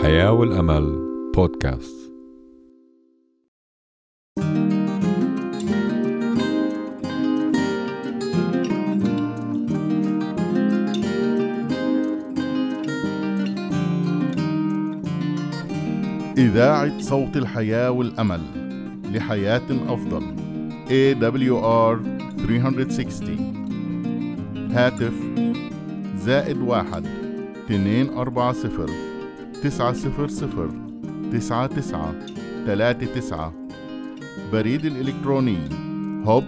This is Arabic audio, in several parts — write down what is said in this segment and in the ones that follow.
الحياة والأمل بودكاست. إذاعة صوت الحياة والأمل لحياة أفضل. AWR 360 هاتف زائد واحد اتنين أربعة صفر. تسعة صفر صفر تسعة تسعة تلاتة تسعة. بريد الإلكتروني hub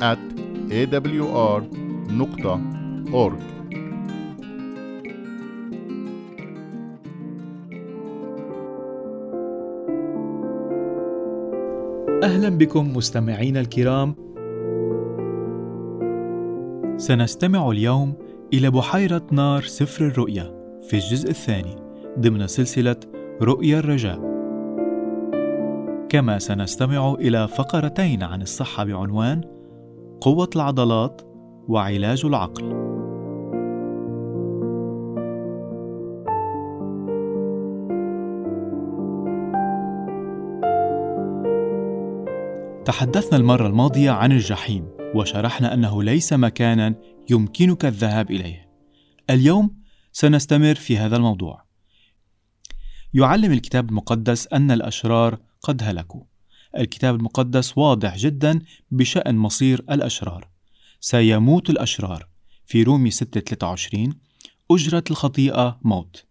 at awr نقطة org. أهلا بكم مستمعينا الكرام. سنستمع اليوم إلى بحيرة نار سفر الرؤيا في الجزء الثاني. ضمن سلسلة رؤيا الرجاء كما سنستمع إلى فقرتين عن الصحة بعنوان قوة العضلات وعلاج العقل تحدثنا المرة الماضية عن الجحيم وشرحنا أنه ليس مكانا يمكنك الذهاب إليه. اليوم سنستمر في هذا الموضوع. يعلم الكتاب المقدس أن الأشرار قد هلكوا. الكتاب المقدس واضح جدا بشأن مصير الأشرار. سيموت الأشرار. في رومي 6:23 أجرة الخطيئة موت.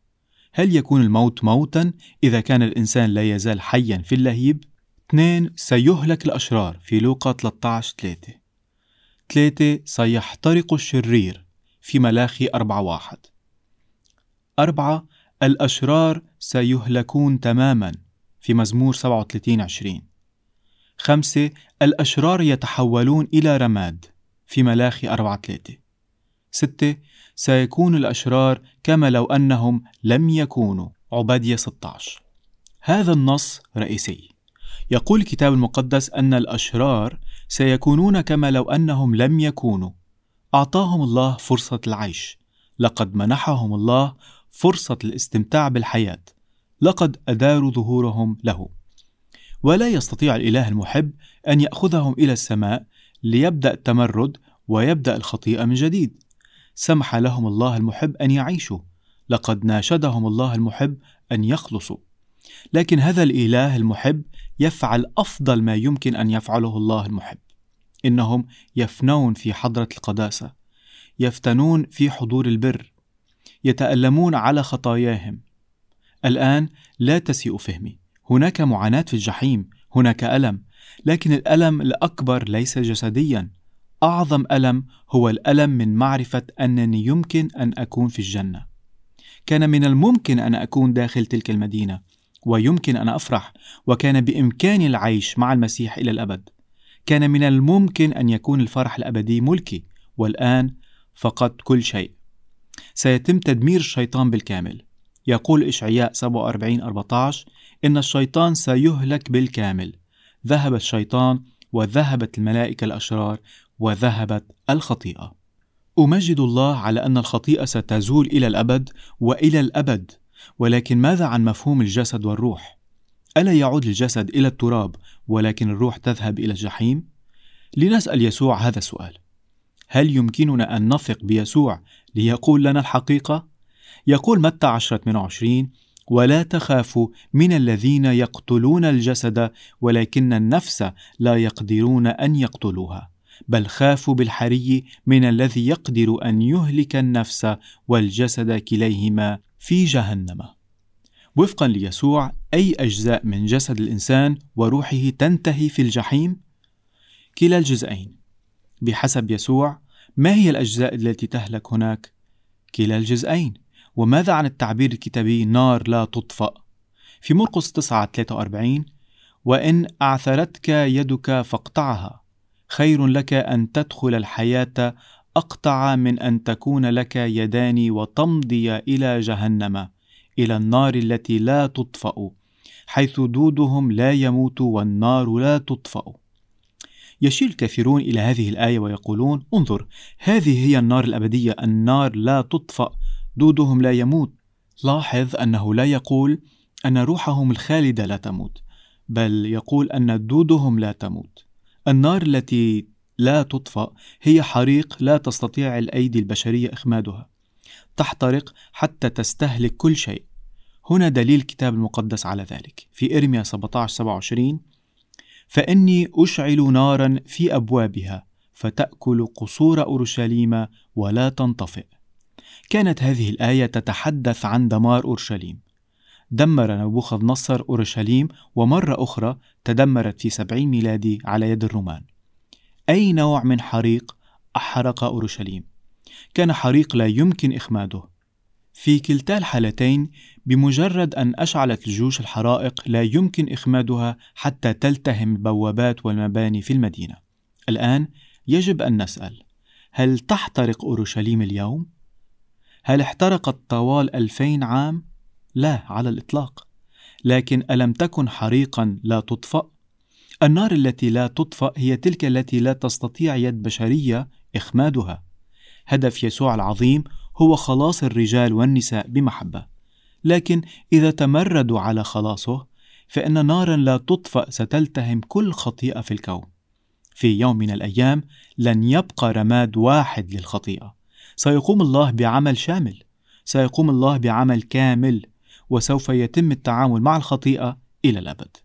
هل يكون الموت موتا إذا كان الإنسان لا يزال حيا في اللهيب؟ اثنين سيهلك الأشرار في لوقا 13 3 ثلاثة سيحترق الشرير في ملاخي أربعة واحد أربعة الأشرار سيهلكون تماما في مزمور 37 20 خمسة الأشرار يتحولون إلى رماد في ملاخي أربعة ثلاثة ستة سيكون الأشرار كما لو أنهم لم يكونوا. عبادية 16 هذا النص رئيسي. يقول الكتاب المقدس أن الأشرار سيكونون كما لو أنهم لم يكونوا. أعطاهم الله فرصة العيش. لقد منحهم الله فرصة الاستمتاع بالحياة. لقد أداروا ظهورهم له. ولا يستطيع الإله المحب أن يأخذهم إلى السماء ليبدأ التمرد ويبدأ الخطيئة من جديد. سمح لهم الله المحب أن يعيشوا. لقد ناشدهم الله المحب أن يخلصوا. لكن هذا الإله المحب يفعل أفضل ما يمكن أن يفعله الله المحب. إنهم يفنون في حضرة القداسة. يفتنون في حضور البر. يتألمون على خطاياهم. الآن لا تسيء فهمي. هناك معاناة في الجحيم هناك ألم لكن الألم الأكبر ليس جسديا. أعظم ألم هو الألم من معرفة أنني يمكن أن أكون في الجنة. كان من الممكن أن أكون داخل تلك المدينة ويمكن أن أفرح وكان بإمكاني العيش مع المسيح إلى الأبد. كان من الممكن أن يكون الفرح الأبدي ملكي والآن فقدت كل شيء. سيتم تدمير الشيطان بالكامل. يقول إشعياء 47 14 إن الشيطان سيهلك بالكامل. ذهب الشيطان وذهبت الملائكة الأشرار وذهبت الخطيئة. أمجد الله على أن الخطيئة ستزول إلى الأبد وإلى الأبد. ولكن ماذا عن مفهوم الجسد والروح؟ ألا يعود الجسد إلى التراب ولكن الروح تذهب إلى الجحيم؟ لنسأل يسوع هذا السؤال. هل يمكننا أن نثق بيسوع ليقول لنا الحقيقة؟ يقول متى 10 28 ولا تخافوا من الذين يقتلون الجسد ولكن النفس لا يقدرون أن يقتلوها بل خافوا بالحري من الذي يقدر أن يهلك النفس والجسد كليهما في جهنم وفقا ليسوع أي أجزاء من جسد الإنسان وروحه تنتهي في الجحيم؟ كلا الجزئين بحسب يسوع ما هي الأجزاء التي تهلك هناك؟ كلا الجزئين وماذا عن التعبير الكتابي نار لا تطفأ؟ في مرقس 9 43 وإن أعثرتك يدك فاقطعها خير لك أن تدخل الحياة أقطع من أن تكون لك يدان وتمضي إلى جهنم إلى النار التي لا تطفأ حيث دودهم لا يموت والنار لا تطفأ يشير الكثيرون إلى هذه الآية ويقولون انظر هذه هي النار الأبدية النار لا تطفأ دودهم لا يموت. لاحظ أنه لا يقول أن روحهم الخالدة لا تموت بل يقول أن دودهم لا تموت. النار التي لا تطفأ هي حريق لا تستطيع الأيدي البشرية إخمادها. تحترق حتى تستهلك كل شيء. هنا دليل الكتاب المقدس على ذلك. في إرميا 17 27 فإني أشعل نارا في أبوابها فتأكل قصور أورشليم ولا تنطفئ. كانت هذه الآية تتحدث عن دمار أورشليم. دمر نبوخذ نصر أورشليم ومرة أخرى تدمرت في سبعين ميلادي على يد الرومان. أي نوع من حريق أحرق أورشليم؟ كان حريق لا يمكن إخماده. في كلتا الحالتين بمجرد أن أشعلت الجيوش الحرائق لا يمكن إخمادها حتى تلتهم البوابات والمباني في المدينة الآن يجب أن نسأل هل تحترق أورشليم اليوم؟ هل احترقت طوال ألفين عام؟ لا على الإطلاق لكن ألم تكن حريقا لا تطفأ؟ النار التي لا تطفأ هي تلك التي لا تستطيع يد بشرية إخمادها هدف يسوع العظيم هو خلاص الرجال والنساء بمحبة لكن إذا تمردوا على خلاصه فإن نارا لا تطفأ ستلتهم كل خطيئة في الكون. في يوم من الأيام لن يبقى رماد واحد للخطيئة. سيقوم الله بعمل شامل. سيقوم الله بعمل كامل وسوف يتم التعامل مع الخطيئة إلى الأبد.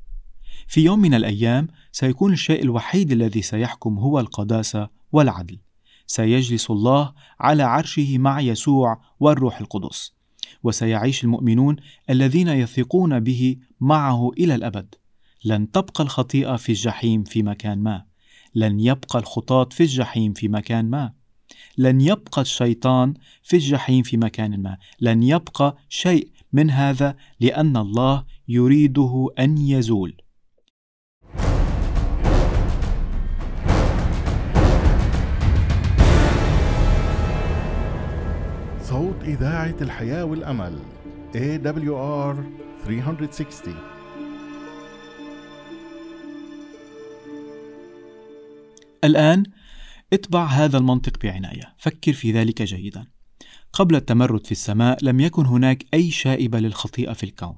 في يوم من الأيام سيكون الشيء الوحيد الذي سيحكم هو القداسة والعدل. سيجلس الله على عرشه مع يسوع والروح القدس. وسيعيش المؤمنون الذين يثقون به معه إلى الأبد. لن تبقى الخطيئة في الجحيم في مكان ما. لن يبقى الخطاة في الجحيم في مكان ما. لن يبقى الشيطان في الجحيم في مكان ما. لن يبقى شيء من هذا لأن الله يريده أن يزول. صوت إذاعة الحياة والأمل AWR 360 الآن اتبع هذا المنطق بعناية. فكر في ذلك جيدا. قبل التمرد في السماء لم يكن هناك أي شائبة للخطيئة في الكون.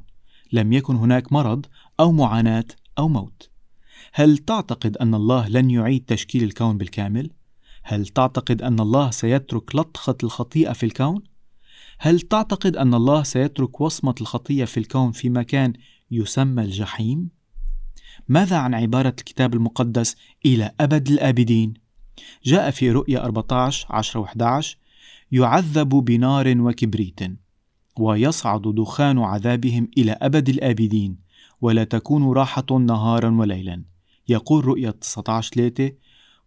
لم يكن هناك مرض أو معاناة أو موت. هل تعتقد أن الله لن يعيد تشكيل الكون بالكامل؟ هل تعتقد أن الله سيترك لطخة الخطيئة في الكون؟ هل تعتقد أن الله سيترك وصمة الخطية في الكون في مكان يسمى الجحيم؟ ماذا عن عبارة الكتاب المقدس إلى أبد الآبدين؟ جاء في رؤيا 14 10 و 11 يعذب بنار وكبريت ويصعد دخان عذابهم إلى أبد الآبدين ولا تكون راحة نهارا وليلا يقول رؤيا 19 3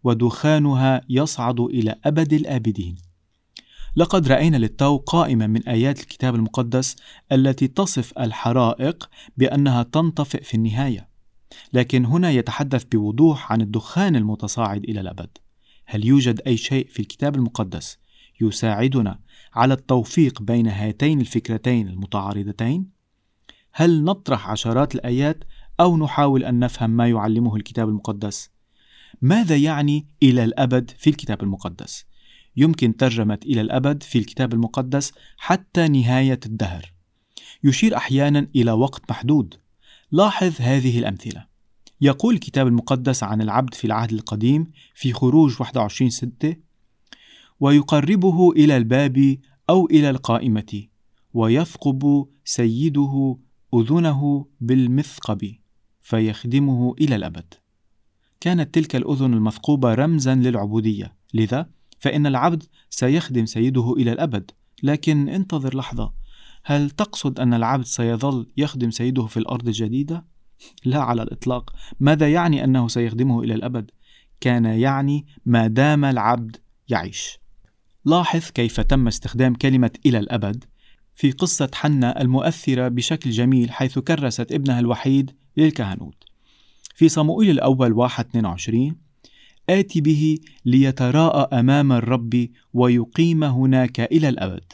ودخانها يصعد إلى أبد الآبدين لقد رأينا للتو قائمة من آيات الكتاب المقدس التي تصف الحرائق بأنها تنطفئ في النهاية لكن هنا يتحدث بوضوح عن الدخان المتصاعد إلى الأبد هل يوجد أي شيء في الكتاب المقدس يساعدنا على التوفيق بين هاتين الفكرتين المتعارضتين؟ هل نطرح عشرات الآيات أو نحاول أن نفهم ما يعلمه الكتاب المقدس؟ ماذا يعني إلى الأبد في الكتاب المقدس؟ يمكن ترجمة إلى الأبد في الكتاب المقدس حتى نهاية الدهر. يشير أحيانا إلى وقت محدود. لاحظ هذه الأمثلة. يقول الكتاب المقدس عن العبد في العهد القديم في خروج 21 6 ويقربه إلى الباب أو إلى القائمة ويثقب سيده أذنه بالمثقب فيخدمه إلى الأبد. كانت تلك الأذن المثقوبة رمزا للعبودية، لذا فإن العبد سيخدم سيده إلى الأبد، لكن انتظر لحظة، هل تقصد أن العبد سيظل يخدم سيده في الأرض الجديدة؟ لا على الإطلاق، ماذا يعني أنه سيخدمه إلى الأبد؟ كان يعني ما دام العبد يعيش. لاحظ كيف تم استخدام كلمة إلى الأبد في قصة حنا المؤثرة بشكل جميل حيث كرست ابنها الوحيد للكهنوت. في صموئيل الأول واحد 22 آتي به ليتراءى أمام الرب ويقيم هناك إلى الأبد.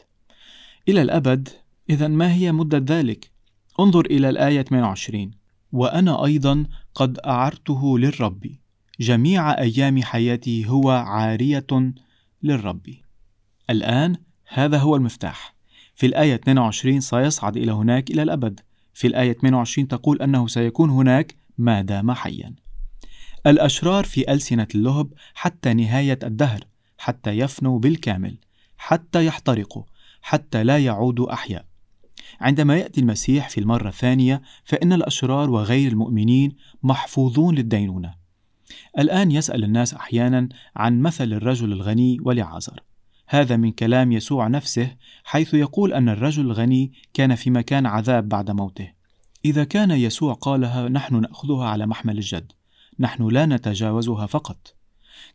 إلى الأبد إذا ما هي مدة ذلك؟ انظر إلى الآية 28 وأنا أيضا قد أعرته للرب جميع أيام حياتي هو عارية للرب. الآن هذا هو المفتاح. في الآية 22 سيصعد إلى هناك إلى الأبد في الآية 28 تقول أنه سيكون هناك ما دام حيا. الأشرار في ألسنة اللهب حتى نهاية الدهر حتى يفنوا بالكامل حتى يحترقوا حتى لا يعودوا أحياء. عندما يأتي المسيح في المرة الثانية فإن الأشرار وغير المؤمنين محفوظون للدينونة. الآن يسأل الناس أحيانا عن مثل الرجل الغني ولعازر. هذا من كلام يسوع نفسه حيث يقول أن الرجل الغني كان في مكان عذاب بعد موته. إذا كان يسوع قالها نحن نأخذها على محمل الجد. نحن لا نتجاوزها فقط.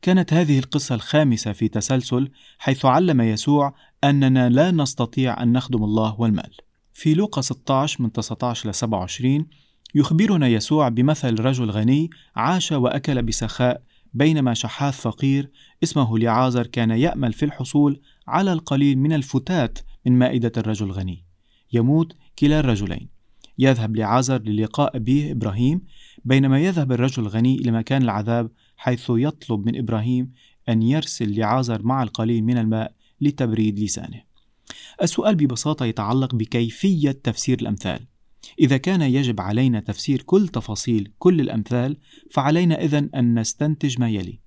كانت هذه القصة الخامسة في تسلسل حيث علم يسوع أننا لا نستطيع أن نخدم الله والمال. في لوقا 16 من 19 ل 27 يخبرنا يسوع بمثل رجل غني عاش وأكل بسخاء بينما شحاث فقير اسمه لعازر كان يأمل في الحصول على القليل من الفتات من مائدة الرجل الغني. يموت كلا الرجلين. يذهب لعازر للقاء أبيه إبراهيم بينما يذهب الرجل الغني إلى مكان العذاب حيث يطلب من إبراهيم أن يرسل لعازر مع القليل من الماء لتبريد لسانه. السؤال ببساطة يتعلق بكيفية تفسير الأمثال. إذا كان يجب علينا تفسير كل تفاصيل كل الأمثال فعلينا إذن أن نستنتج ما يلي.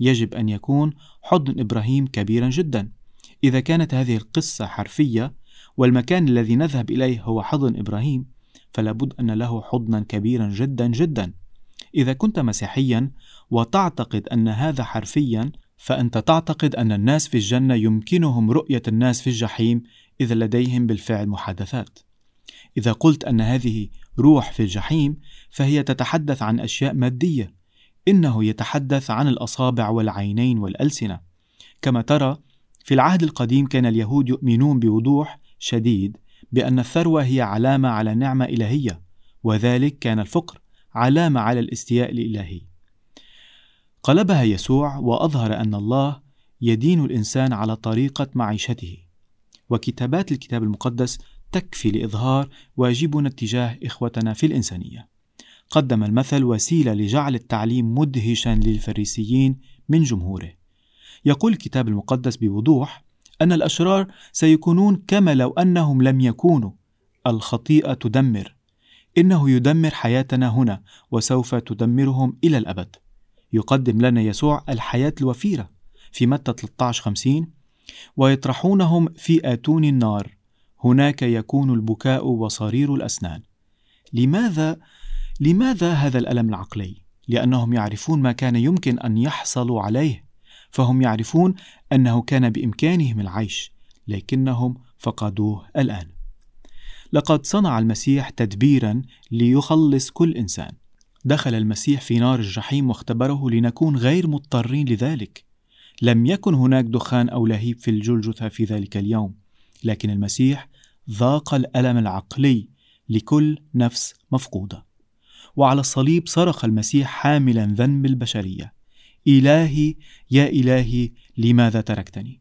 يجب أن يكون حضن إبراهيم كبيرا جدا. إذا كانت هذه القصة حرفية والمكان الذي نذهب إليه هو حضن إبراهيم فلابد أن له حضنا كبيرا جدا جدا إذا كنت مسيحيا وتعتقد أن هذا حرفيا فأنت تعتقد أن الناس في الجنة يمكنهم رؤية الناس في الجحيم إذا لديهم بالفعل محادثات. إذا قلت أن هذه روح في الجحيم فهي تتحدث عن أشياء مادية، إنه يتحدث عن الأصابع والعينين والألسنة. كما ترى في العهد القديم كان اليهود يؤمنون بوضوح شديد بأن الثروة هي علامة على نعمة إلهية، وذلك كان الفقر علامة على الاستياء الإلهي. قلبها يسوع وأظهر أن الله يدين الإنسان على طريقة معيشته. وكتابات الكتاب المقدس تكفي لإظهار واجبنا تجاه إخوتنا في الإنسانية. قدم المثل وسيلة لجعل التعليم مدهشا للفريسيين من جمهوره. يقول الكتاب المقدس بوضوح أن الأشرار سيكونون كما لو أنهم لم يكونوا. الخطيئة تدمر. إنه يدمر حياتنا هنا وسوف تدمرهم إلى الأبد. يقدم لنا يسوع الحياة الوفيرة في متى 13 50 ويطرحونهم في آتون النار. هناك يكون البكاء وصرير الأسنان. لماذا لماذا هذا الألم العقلي؟ لأنهم يعرفون ما كان يمكن أن يحصلوا عليه. فهم يعرفون أنه كان بإمكانهم العيش لكنهم فقدوه الآن. لقد صنع المسيح تدبيرا ليخلص كل إنسان. دخل المسيح في نار الجحيم واختبره لنكون غير مضطرين لذلك. لم يكن هناك دخان أو لهيب في الجلجثة في ذلك اليوم لكن المسيح ذاق الألم العقلي لكل نفس مفقودة. وعلى الصليب صرخ المسيح حاملا ذنب البشرية. إلهي يا إلهي لماذا تركتني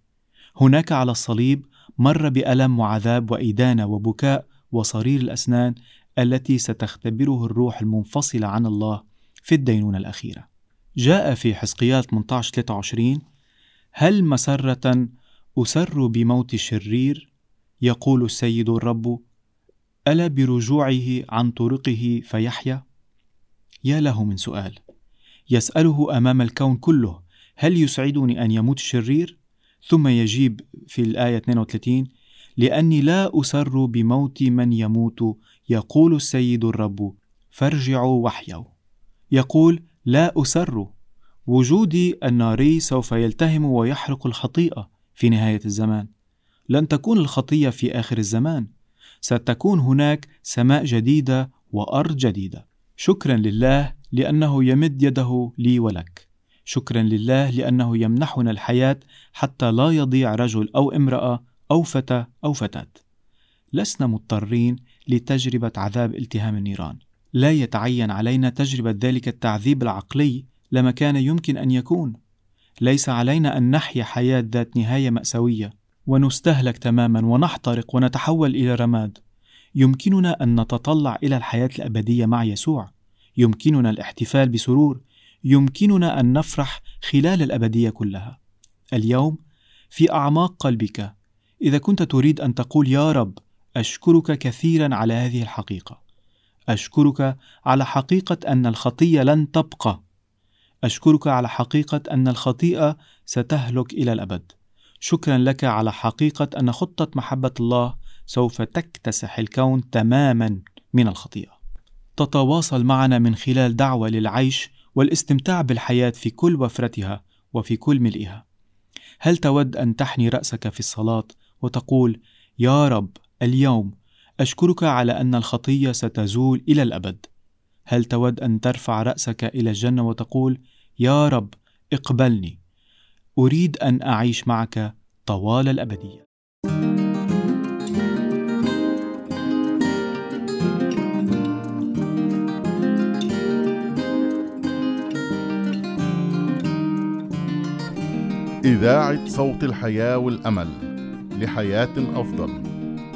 هناك على الصليب مر بألم وعذاب وإدانة وبكاء وصرير الأسنان التي ستختبره الروح المنفصلة عن الله في الدينونة الأخيرة. جاء في حزقيال 18 23 هل مسرة أسر بموت الشرير يقول السيد الرب ألا برجوعه عن طرقه فيحيا؟ يا له من سؤال يسأله أمام الكون كله هل يسعدني أن يموت الشرير؟ ثم يجيب في الآية 32 لأني لا أسر بموت من يموت يقول السيد الرب فارجعوا وحيوا يقول لا أسر وجودي الناري سوف يلتهم ويحرق الخطيئة في نهاية الزمان. لن تكون الخطية في آخر الزمان. ستكون هناك سماء جديدة وأرض جديدة. شكرا لله لأنه يمد يده لي ولك. شكرا لله لأنه يمنحنا الحياة حتى لا يضيع رجل أو امرأة أو فتى أو فتاة. لسنا مضطرين لتجربة عذاب التهام النيران. لا يتعين علينا تجربة ذلك التعذيب العقلي لما كان يمكن أن يكون. ليس علينا أن نحيا حياة ذات نهاية مأساوية. ونستهلك تماما ونحترق ونتحول إلى رماد. يمكننا أن نتطلع إلى الحياة الأبدية مع يسوع. يمكننا الاحتفال بسرور يمكننا أن نفرح خلال الأبدية كلها. اليوم في أعماق قلبك. إذا كنت تريد أن تقول يا رب أشكرك كثيرا على هذه الحقيقة. أشكرك على حقيقة أن الخطية لن تبقى. أشكرك على حقيقة أن الخطيئة ستهلك إلى الأبد. شكرا لك على حقيقة أن خطة محبة الله سوف تكتسح الكون تماما من الخطيئة. تتواصل معنا من خلال دعوة للعيش والاستمتاع بالحياة في كل وفرتها وفي كل ملئها. هل تود أن تحني رأسك في الصلاة وتقول يا رب اليوم أشكرك على أن الخطية ستزول إلى الأبد. هل تود أن ترفع رأسك إلى الجنة وتقول يا رب اقبلني أريد أن أعيش معك طوال الأبدية. إذاعة صوت الحياة والأمل لحياة أفضل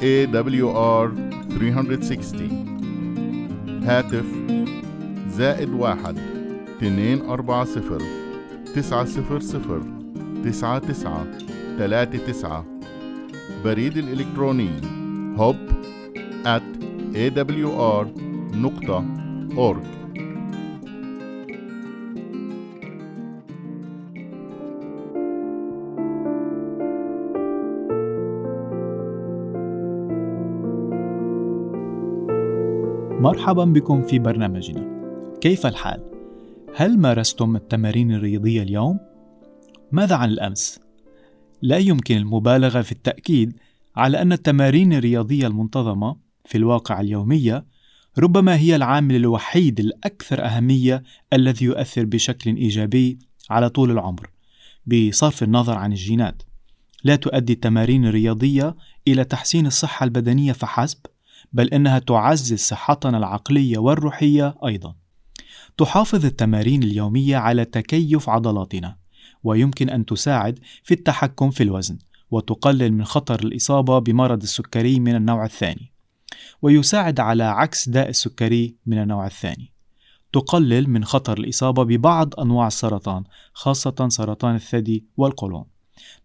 AWR 360 هاتف زائد واحد اثنين أربعة صفر تسعة صفر صفر تسعة تسعة تلاتة تسعة. بريد الإلكتروني hub at awr مرحبا بكم في برنامجنا كيف الحال؟ هل مارستم التمارين الرياضية اليوم؟ ماذا عن الأمس؟ لا يمكن المبالغة في التأكيد على أن التمارين الرياضية المنتظمة في الواقع اليومية ربما هي العامل الوحيد الأكثر أهمية الذي يؤثر بشكل إيجابي على طول العمر بصرف النظر عن الجينات لا تؤدي التمارين الرياضية إلى تحسين الصحة البدنية فحسب بل إنها تعزز صحتنا العقلية والروحية أيضا. تحافظ التمارين اليومية على تكيف عضلاتنا، ويمكن أن تساعد في التحكم في الوزن، وتقلل من خطر الإصابة بمرض السكري من النوع الثاني. ويساعد على عكس داء السكري من النوع الثاني. تقلل من خطر الإصابة ببعض أنواع السرطان، خاصة سرطان الثدي والقولون.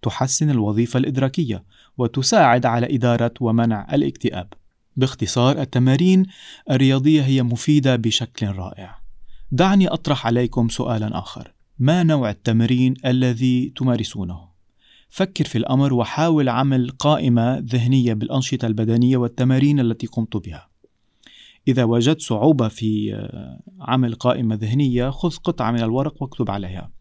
تحسن الوظيفة الإدراكية، وتساعد على إدارة ومنع الاكتئاب. باختصار التمارين الرياضية هي مفيدة بشكل رائع. دعني أطرح عليكم سؤالا آخر. ما نوع التمرين الذي تمارسونه؟ فكر في الأمر وحاول عمل قائمة ذهنية بالأنشطة البدنية والتمارين التي قمت بها. إذا وجدت صعوبة في عمل قائمة ذهنية خذ قطعة من الورق واكتب عليها.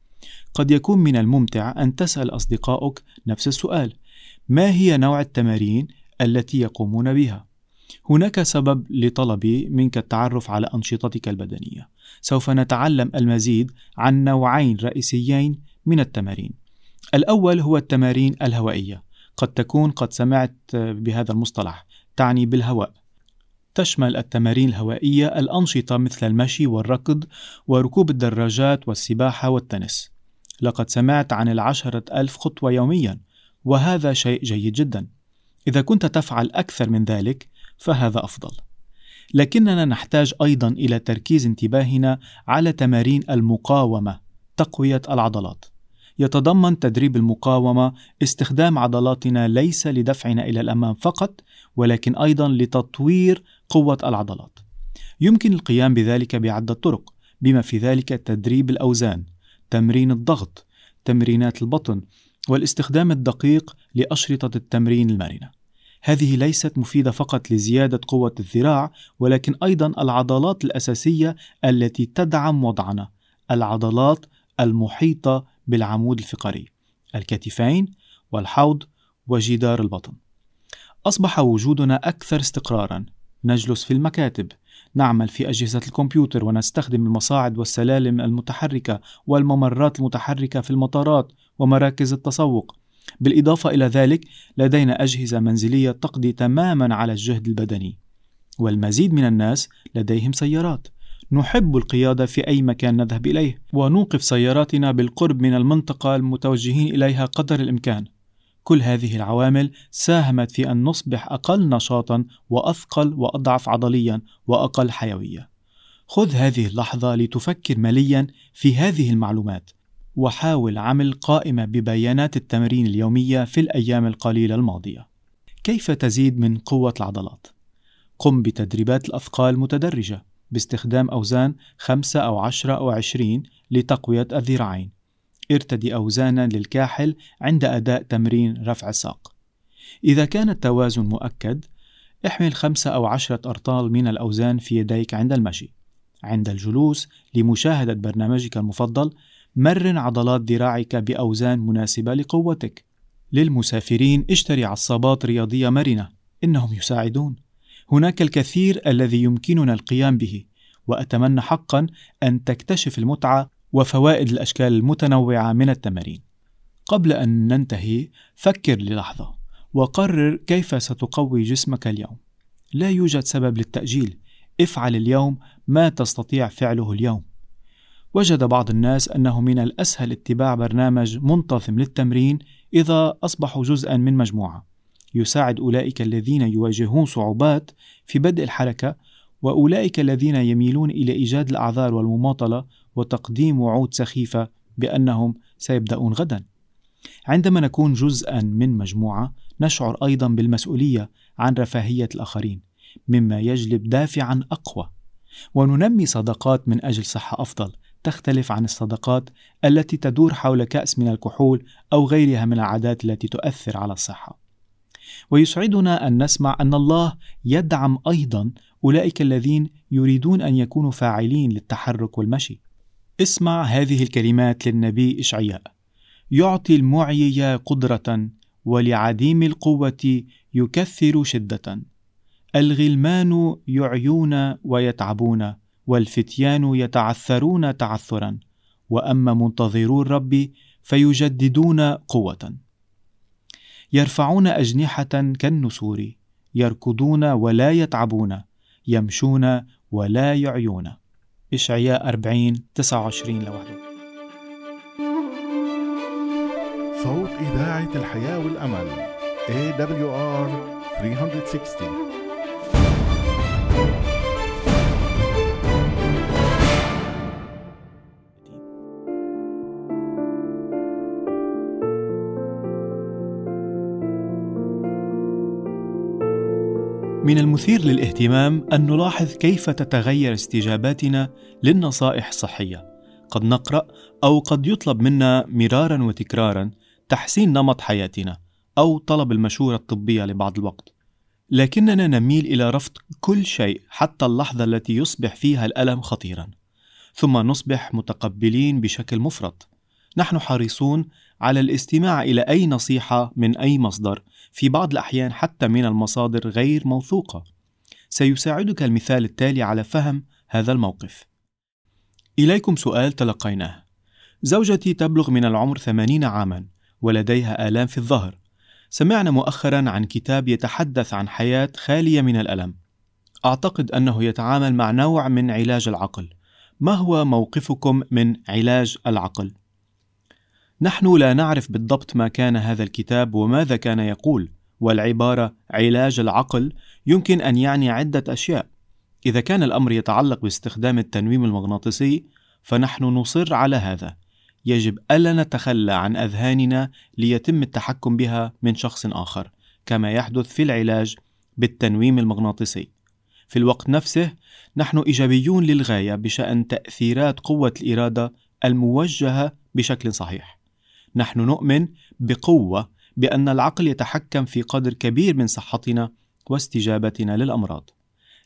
قد يكون من الممتع أن تسأل أصدقائك نفس السؤال: ما هي نوع التمارين التي يقومون بها؟ هناك سبب لطلبي منك التعرف على أنشطتك البدنية. سوف نتعلم المزيد عن نوعين رئيسيين من التمارين. الأول هو التمارين الهوائية. قد تكون قد سمعت بهذا المصطلح، تعني بالهواء. تشمل التمارين الهوائية الأنشطة مثل المشي والركض وركوب الدراجات والسباحة والتنس. لقد سمعت عن العشرة ألف خطوة يوميا وهذا شيء جيد جدا. إذا كنت تفعل أكثر من ذلك فهذا أفضل. لكننا نحتاج أيضا إلى تركيز انتباهنا على تمارين المقاومة تقوية العضلات. يتضمن تدريب المقاومة استخدام عضلاتنا ليس لدفعنا إلى الأمام فقط ولكن أيضا لتطوير قوة العضلات. يمكن القيام بذلك بعدة طرق بما في ذلك تدريب الأوزان تمرين الضغط تمرينات البطن والاستخدام الدقيق لأشرطة التمرين المرنة. هذه ليست مفيدة فقط لزيادة قوة الذراع ولكن أيضا العضلات الأساسية التي تدعم وضعنا العضلات المحيطة بالعمود الفقري الكتفين والحوض وجدار البطن. أصبح وجودنا أكثر استقرارا. نجلس في المكاتب نعمل في أجهزة الكمبيوتر ونستخدم المصاعد والسلالم المتحركة والممرات المتحركة في المطارات ومراكز التسوق. بالإضافة إلى ذلك لدينا أجهزة منزلية تقضي تماما على الجهد البدني والمزيد من الناس لديهم سيارات. نحب القيادة في أي مكان نذهب إليه ونوقف سياراتنا بالقرب من المنطقة المتوجهين إليها قدر الإمكان. كل هذه العوامل ساهمت في أن نصبح أقل نشاطا وأثقل وأضعف عضليا وأقل حيوية. خذ هذه اللحظة لتفكر مليا في هذه المعلومات. وحاول عمل قائمة ببيانات التمرين اليومية في الأيام القليلة الماضية. كيف تزيد من قوة العضلات؟ قم بتدريبات الأثقال متدرجة باستخدام أوزان 5 أو 10 أو 20 لتقوية الذراعين. ارتدي أوزانا للكاحل عند أداء تمرين رفع الساق. إذا كان التوازن مؤكد، احمل خمسة أو عشرة أرطال من الأوزان في يديك عند المشي. عند الجلوس لمشاهدة برنامجك المفضل، مرن عضلات ذراعك بأوزان مناسبة لقوتك. للمسافرين اشتري عصابات رياضية مرنة، إنهم يساعدون. هناك الكثير الذي يمكننا القيام به، وأتمنى حقا أن تكتشف المتعة وفوائد الأشكال المتنوعة من التمارين. قبل أن ننتهي، فكر للحظة وقرر كيف ستقوي جسمك اليوم. لا يوجد سبب للتأجيل، افعل اليوم ما تستطيع فعله اليوم. وجد بعض الناس أنه من الأسهل اتباع برنامج منتظم للتمرين إذا أصبحوا جزءا من مجموعة. يساعد أولئك الذين يواجهون صعوبات في بدء الحركة وأولئك الذين يميلون إلى إيجاد الأعذار والمماطلة وتقديم وعود سخيفة بأنهم سيبدأون غدا. عندما نكون جزءا من مجموعة نشعر أيضا بالمسؤولية عن رفاهية الآخرين مما يجلب دافعا أقوى وننمي صداقات من أجل صحة أفضل تختلف عن الصداقات التي تدور حول كأس من الكحول أو غيرها من العادات التي تؤثر على الصحة. ويسعدنا أن نسمع أن الله يدعم أيضا أولئك الذين يريدون أن يكونوا فاعلين للتحرك والمشي. اسمع هذه الكلمات للنبي إشعياء: يعطي المعيي قدرة ولعديم القوة يكثر شدة. الغلمان يعيون ويتعبون والفتيان يتعثرون تعثرا وأما منتظرو الرب فيجددون قوة. يرفعون أجنحة كالنسور يركضون ولا يتعبون يمشون ولا يعيون. إشعياء 40 29 ل 21 صوت إذاعة الحياة والأمل AWR 360 من المثير للاهتمام أن نلاحظ كيف تتغير استجاباتنا للنصائح الصحية. قد نقرأ أو قد يطلب منا مرارا وتكرارا تحسين نمط حياتنا أو طلب المشورة الطبية لبعض الوقت. لكننا نميل إلى رفض كل شيء حتى اللحظة التي يصبح فيها الألم خطيرا. ثم نصبح متقبلين بشكل مفرط. نحن حريصون على الاستماع إلى أي نصيحة من أي مصدر في بعض الأحيان حتى من المصادر غير موثوقة. سيساعدك المثال التالي على فهم هذا الموقف. إليكم سؤال تلقيناه. زوجتي تبلغ من العمر ثمانين عاما ولديها آلام في الظهر. سمعنا مؤخرا عن كتاب يتحدث عن حياة خالية من الألم. أعتقد أنه يتعامل مع نوع من علاج العقل. ما هو موقفكم من علاج العقل؟ نحن لا نعرف بالضبط ما كان هذا الكتاب وماذا كان يقول والعبارة علاج العقل يمكن أن يعني عدة أشياء. إذا كان الأمر يتعلق باستخدام التنويم المغناطيسي فنحن نصر على هذا. يجب ألا نتخلى عن أذهاننا ليتم التحكم بها من شخص آخر كما يحدث في العلاج بالتنويم المغناطيسي. في الوقت نفسه نحن إيجابيون للغاية بشأن تأثيرات قوة الإرادة الموجهة بشكل صحيح. نحن نؤمن بقوة بأن العقل يتحكم في قدر كبير من صحتنا واستجابتنا للأمراض.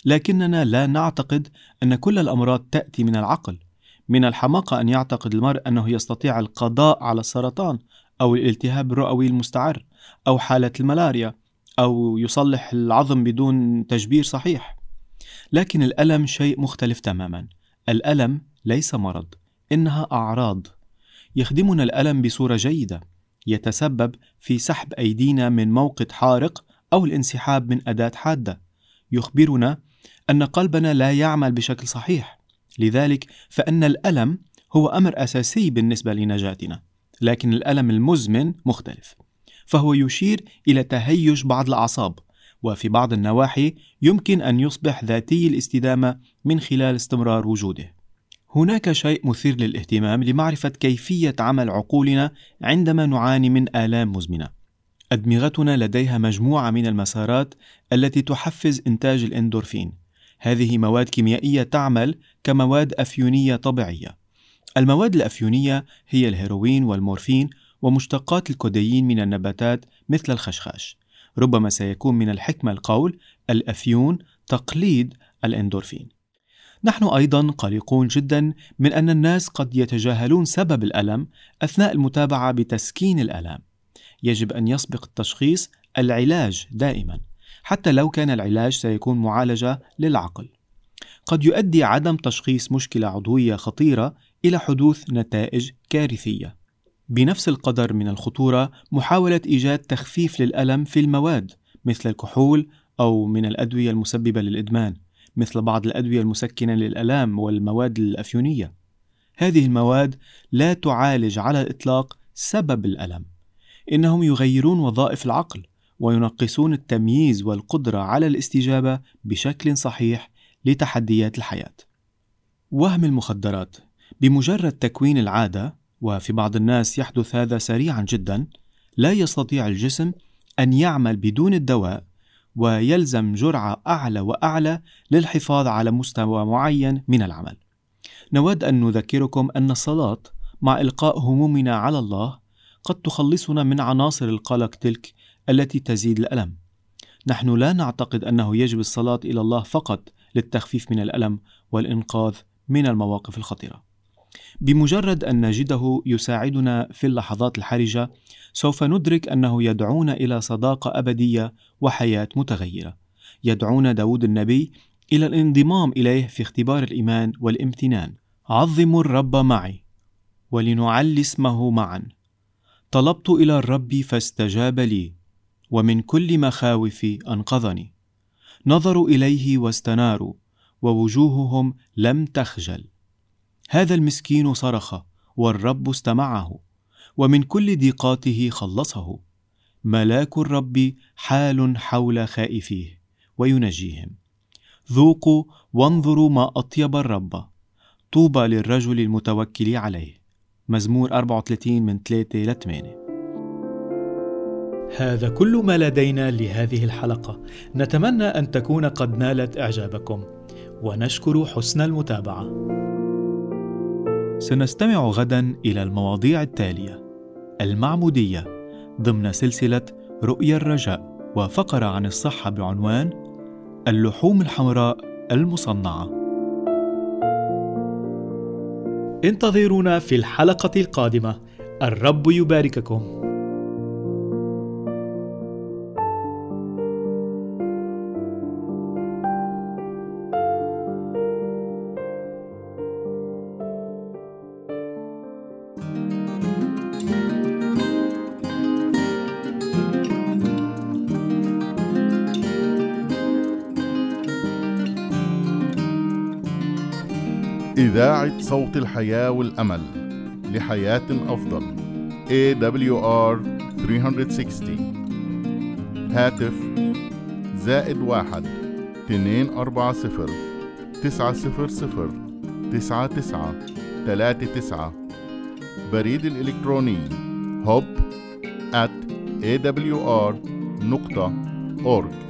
لكننا لا نعتقد أن كل الأمراض تأتي من العقل. من الحماقة أن يعتقد المرء أنه يستطيع القضاء على السرطان أو الالتهاب الرئوي المستعر أو حالة الملاريا أو يصلح العظم بدون تجبير صحيح. لكن الألم شيء مختلف تماما. الألم ليس مرض إنها أعراض. يخدمنا الألم بصورة جيدة يتسبب في سحب أيدينا من موقد حارق أو الانسحاب من أداة حادة. يخبرنا أن قلبنا لا يعمل بشكل صحيح لذلك فإن الألم هو أمر أساسي بالنسبة لنجاتنا لكن الألم المزمن مختلف فهو يشير إلى تهيج بعض الأعصاب وفي بعض النواحي يمكن أن يصبح ذاتي الاستدامة من خلال استمرار وجوده. هناك شيء مثير للاهتمام لمعرفة كيفية عمل عقولنا عندما نعاني من آلام مزمنة. أدمغتنا لديها مجموعة من المسارات التي تحفز إنتاج الإندورفين. هذه مواد كيميائية تعمل كمواد أفيونية طبيعية. المواد الأفيونية هي الهيروين والمورفين ومشتقات الكوديين من النباتات مثل الخشخاش. ربما سيكون من الحكمة القول الأفيون تقليد الإندورفين. نحن أيضا قلقون جدا من أن الناس قد يتجاهلون سبب الألم أثناء المتابعة بتسكين الآلام. يجب أن يسبق التشخيص العلاج دائما، حتى لو كان العلاج سيكون معالجة للعقل. قد يؤدي عدم تشخيص مشكلة عضوية خطيرة إلى حدوث نتائج كارثية. بنفس القدر من الخطورة محاولة إيجاد تخفيف للألم في المواد مثل الكحول أو من الأدوية المسببة للإدمان مثل بعض الأدوية المسكنة للألام والمواد الأفيونية. هذه المواد لا تعالج على الإطلاق سبب الألم. إنهم يغيرون وظائف العقل وينقصون التمييز والقدرة على الاستجابة بشكل صحيح لتحديات الحياة. وهم المخدرات بمجرد تكوين العادة وفي بعض الناس يحدث هذا سريعا جدا لا يستطيع الجسم أن يعمل بدون الدواء ويلزم جرعة أعلى وأعلى للحفاظ على مستوى معين من العمل. نود أن نذكركم أن الصلاة مع إلقاء همومنا على الله قد تخلصنا من عناصر القلق تلك التي تزيد الألم. نحن لا نعتقد أنه يجب الصلاة إلى الله فقط للتخفيف من الألم والإنقاذ من المواقف الخطره بمجرد أن نجده يساعدنا في اللحظات الحرجة سوف ندرك أنه يدعونا إلى صداقة أبدية وحياة متغيرة. يدعونا داود النبي إلى الانضمام إليه في اختبار الإيمان والامتنان. عظموا الرب معي ولنعلي اسمه معا. طلبت إلى الرب فاستجاب لي ومن كل مخاوفي أنقذني. نظروا إليه واستناروا ووجوههم لم تخجل. هذا المسكين صرخ والرب استمعه ومن كل ضيقاته خلصه. ملاك الرب حال حول خائفيه وينجيهم. ذوقوا وانظروا ما أطيب الرب. طوبى للرجل المتوكل عليه. مزمور 34 من 3 ل 8 هذا كل ما لدينا لهذه الحلقة. نتمنى أن تكون قد نالت إعجابكم. ونشكر حسن المتابعة. سنستمع غدا إلى المواضيع التالية: المعمودية ضمن سلسلة رؤيا الرجاء، وفقرة عن الصحة بعنوان اللحوم الحمراء المصنعة. انتظرونا في الحلقة القادمة. الرب يبارككم. إذاعة صوت الحياة والأمل لحياة أفضل AWR 360 هاتف زائد واحد اثنين أربعة صفر تسعة صفر صفر تسعة تسعة ثلاثة تسعة. بريد الإلكتروني hub at awr نقطة org.